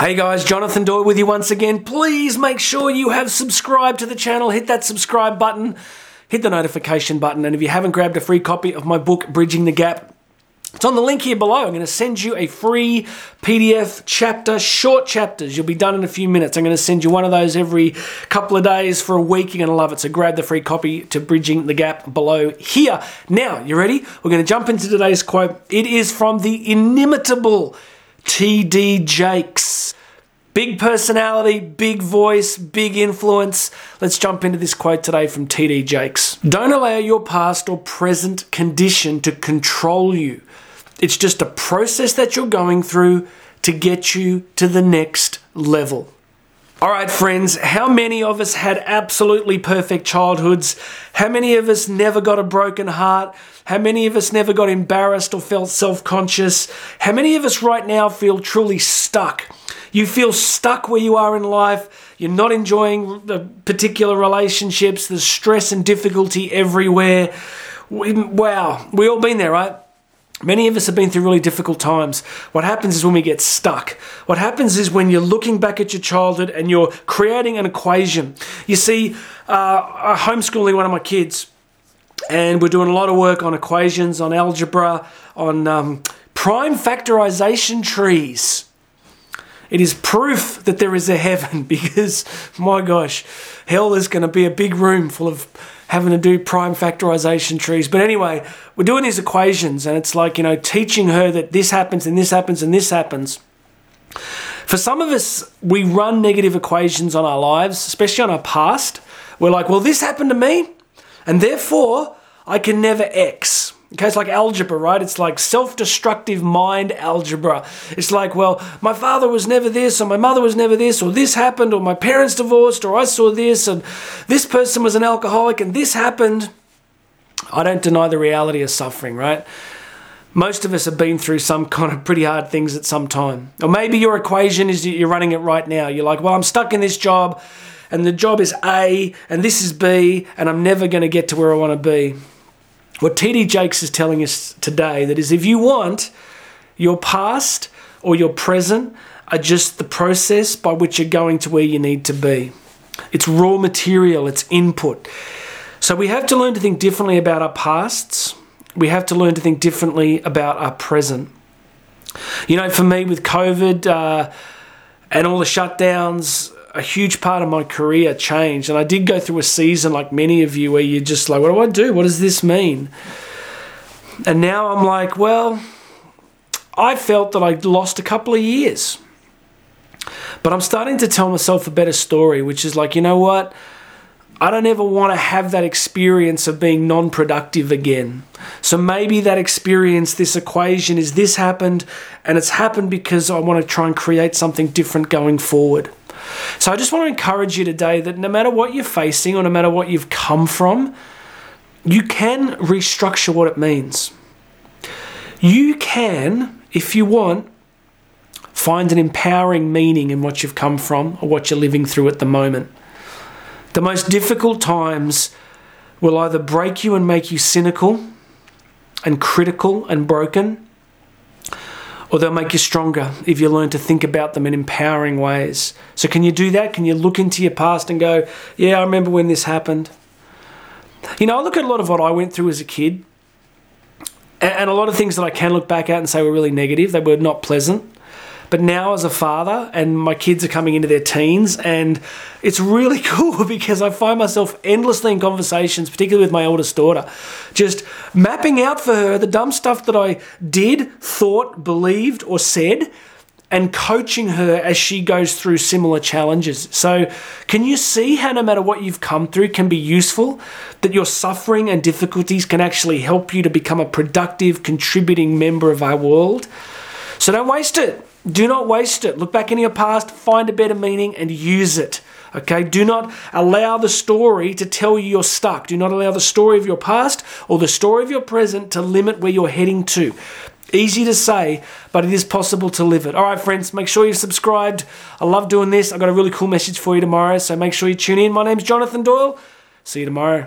Hey guys, Jonathan Doyle with you once again. Please make sure you have subscribed to the channel. Hit that subscribe button, hit the notification button, and if you haven't grabbed a free copy of my book, Bridging the Gap, it's on the link here below. I'm going to send you a free PDF chapter, short chapters. You'll be done in a few minutes. I'm going to send you one of those every couple of days for a week. You're going to love it. So grab the free copy to Bridging the Gap below here. Now, you ready? We're going to jump into today's quote. It is from the inimitable T.D. Jakes. Big personality, big voice, big influence. Let's jump into this quote today from T.D. Jakes. Don't allow your past or present condition to control you. It's just a process that you're going through to get you to the next level. All right, friends, how many of us had absolutely perfect childhoods? How many of us never got a broken heart? How many of us never got embarrassed or felt self conscious? How many of us right now feel truly stuck? You feel stuck where you are in life. You're not enjoying the particular relationships. There's stress and difficulty everywhere. Wow, we all been there, right? Many of us have been through really difficult times. What happens is when we get stuck. What happens is when you're looking back at your childhood and you're creating an equation. You see, uh, I'm homeschooling one of my kids, and we're doing a lot of work on equations, on algebra, on um, prime factorization trees. It is proof that there is a heaven because, my gosh, hell is going to be a big room full of having to do prime factorization trees. But anyway, we're doing these equations, and it's like, you know, teaching her that this happens and this happens and this happens. For some of us, we run negative equations on our lives, especially on our past. We're like, well, this happened to me, and therefore I can never X. Okay, it's like algebra, right? It's like self destructive mind algebra. It's like, well, my father was never this, or my mother was never this, or this happened, or my parents divorced, or I saw this, and this person was an alcoholic, and this happened. I don't deny the reality of suffering, right? Most of us have been through some kind of pretty hard things at some time. Or maybe your equation is that you're running it right now. You're like, well, I'm stuck in this job, and the job is A, and this is B, and I'm never going to get to where I want to be. What TD Jakes is telling us today that is if you want your past or your present are just the process by which you're going to where you need to be. It's raw material, it's input. So we have to learn to think differently about our pasts. We have to learn to think differently about our present. You know, for me with COVID uh, and all the shutdowns, a huge part of my career changed. And I did go through a season like many of you where you're just like, what do I do? What does this mean? And now I'm like, well, I felt that I lost a couple of years. But I'm starting to tell myself a better story, which is like, you know what? I don't ever want to have that experience of being non productive again. So maybe that experience, this equation is this happened, and it's happened because I want to try and create something different going forward. So I just want to encourage you today that no matter what you're facing or no matter what you've come from, you can restructure what it means. You can, if you want, find an empowering meaning in what you've come from or what you're living through at the moment. The most difficult times will either break you and make you cynical and critical and broken, or they'll make you stronger if you learn to think about them in empowering ways. So, can you do that? Can you look into your past and go, Yeah, I remember when this happened? You know, I look at a lot of what I went through as a kid, and a lot of things that I can look back at and say were really negative, they were not pleasant. But now, as a father, and my kids are coming into their teens, and it's really cool because I find myself endlessly in conversations, particularly with my oldest daughter, just mapping out for her the dumb stuff that I did, thought, believed, or said, and coaching her as she goes through similar challenges. So, can you see how no matter what you've come through can be useful? That your suffering and difficulties can actually help you to become a productive, contributing member of our world? So, don't waste it. Do not waste it. Look back in your past, find a better meaning, and use it. Okay, do not allow the story to tell you you're stuck. Do not allow the story of your past or the story of your present to limit where you're heading to. Easy to say, but it is possible to live it. All right, friends, make sure you've subscribed. I love doing this. I've got a really cool message for you tomorrow, so make sure you tune in. My name's Jonathan Doyle. See you tomorrow.